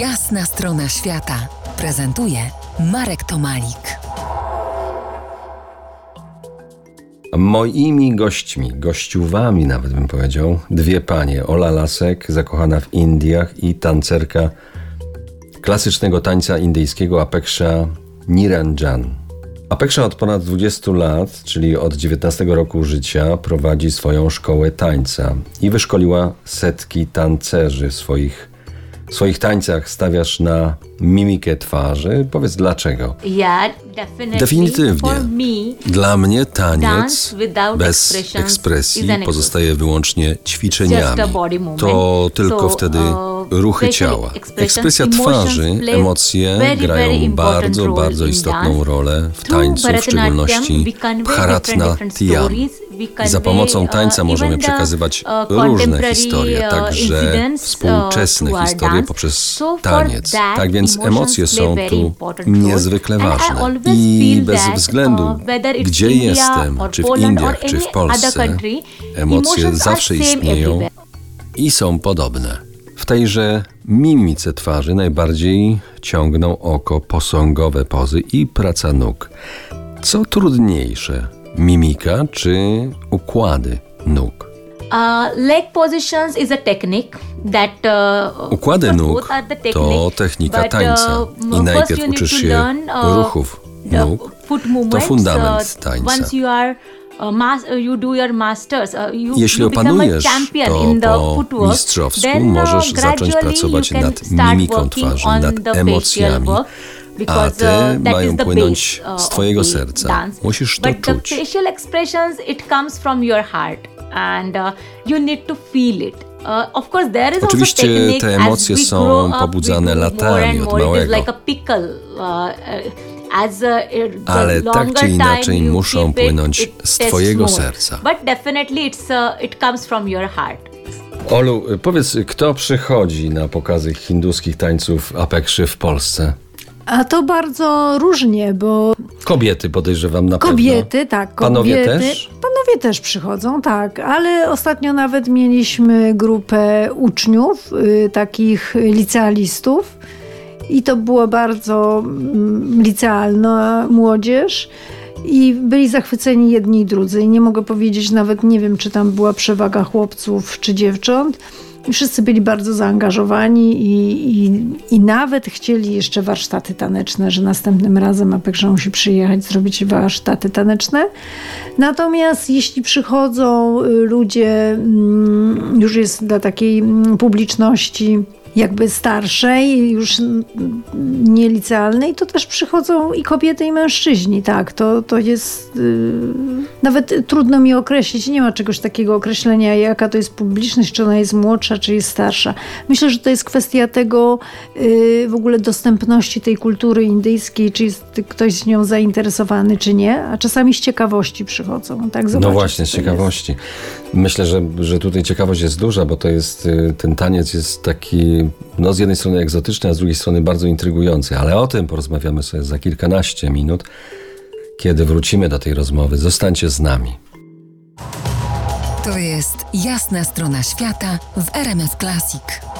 Jasna strona świata prezentuje Marek Tomalik. Moimi gośćmi, gościuwami nawet bym powiedział, dwie panie. Ola Lasek, zakochana w Indiach i tancerka klasycznego tańca indyjskiego Apeksha Niranjan. Apeksha od ponad 20 lat, czyli od 19 roku życia, prowadzi swoją szkołę tańca i wyszkoliła setki tancerzy swoich w swoich tańcach stawiasz na mimikę twarzy. Powiedz dlaczego? Definitely. Definitywnie. Dla mnie taniec bez ekspresji pozostaje wyłącznie ćwiczeniami. To tylko wtedy uh, ruchy ciała. Ekspresja twarzy, emocje grają bardzo, bardzo istotną rolę w tańcu, w szczególności. We I convey, za pomocą uh, tańca możemy the, przekazywać uh, różne historie, uh, także uh, współczesne historie poprzez taniec. Tak więc emocje są tu niezwykle ważne. I bez względu, uh, gdzie jestem, czy w Indiach, czy w Polsce, emocje zawsze istnieją i są podobne. W tejże mimice twarzy najbardziej ciągną oko posągowe pozy i praca nóg. Co trudniejsze, mimika czy układy nóg? Uh, leg positions is a technique that uh, Układy nóg to technika but, tańca uh, i najpierw uczysz to się learn, uh, ruchów the nóg. movements, fundament uh, tańca. Jeśli opanujesz to po mistrzowsku, uh, możesz zacząć pracować nad mimiką twarzy, nad emocjami, a te uh, mają płynąć z twojego serca. Musisz to czuć. facial expressions it comes from your heart and you need to feel it Oczywiście te emocje są pobudzane latami od małego. Ale tak czy inaczej muszą płynąć z twojego serca. uh, it comes from your heart Olu, powiedz, kto przychodzi na pokazy hinduskich tańców Apekszy w Polsce? A to bardzo różnie, bo Kobiety podejrzewam na kobiety, pewno. tak, Panowie kobiety, też? Panowie też przychodzą, tak, ale ostatnio nawet mieliśmy grupę uczniów, y, takich licealistów i to była bardzo mm, licealna młodzież. I byli zachwyceni jedni i drudzy. I nie mogę powiedzieć, nawet nie wiem, czy tam była przewaga chłopców czy dziewcząt. I wszyscy byli bardzo zaangażowani i, i, i nawet chcieli jeszcze warsztaty taneczne, że następnym razem Apekże musi przyjechać, zrobić warsztaty taneczne. Natomiast jeśli przychodzą y, ludzie, mm, już jest dla takiej mm, publiczności jakby starszej, już nielicealnej, to też przychodzą i kobiety, i mężczyźni. Tak, to, to jest y, nawet trudno mi określić. Nie ma czegoś takiego określenia, jaka to jest publiczność, czy ona jest młodsza, czy jest starsza. Myślę, że to jest kwestia tego y, w ogóle dostępności tej kultury indyjskiej, czy jest ktoś z nią zainteresowany, czy nie, a czasami z ciekawości przychodzą. Tak, No zobaczyć, właśnie, z to jest. ciekawości. Myślę, że, że tutaj ciekawość jest duża, bo to jest, y, ten taniec jest taki, no z jednej strony egzotyczny, a z drugiej strony bardzo intrygujący, ale o tym porozmawiamy sobie za kilkanaście minut, kiedy wrócimy do tej rozmowy. Zostańcie z nami. To jest Jasna strona świata w RMS Classic.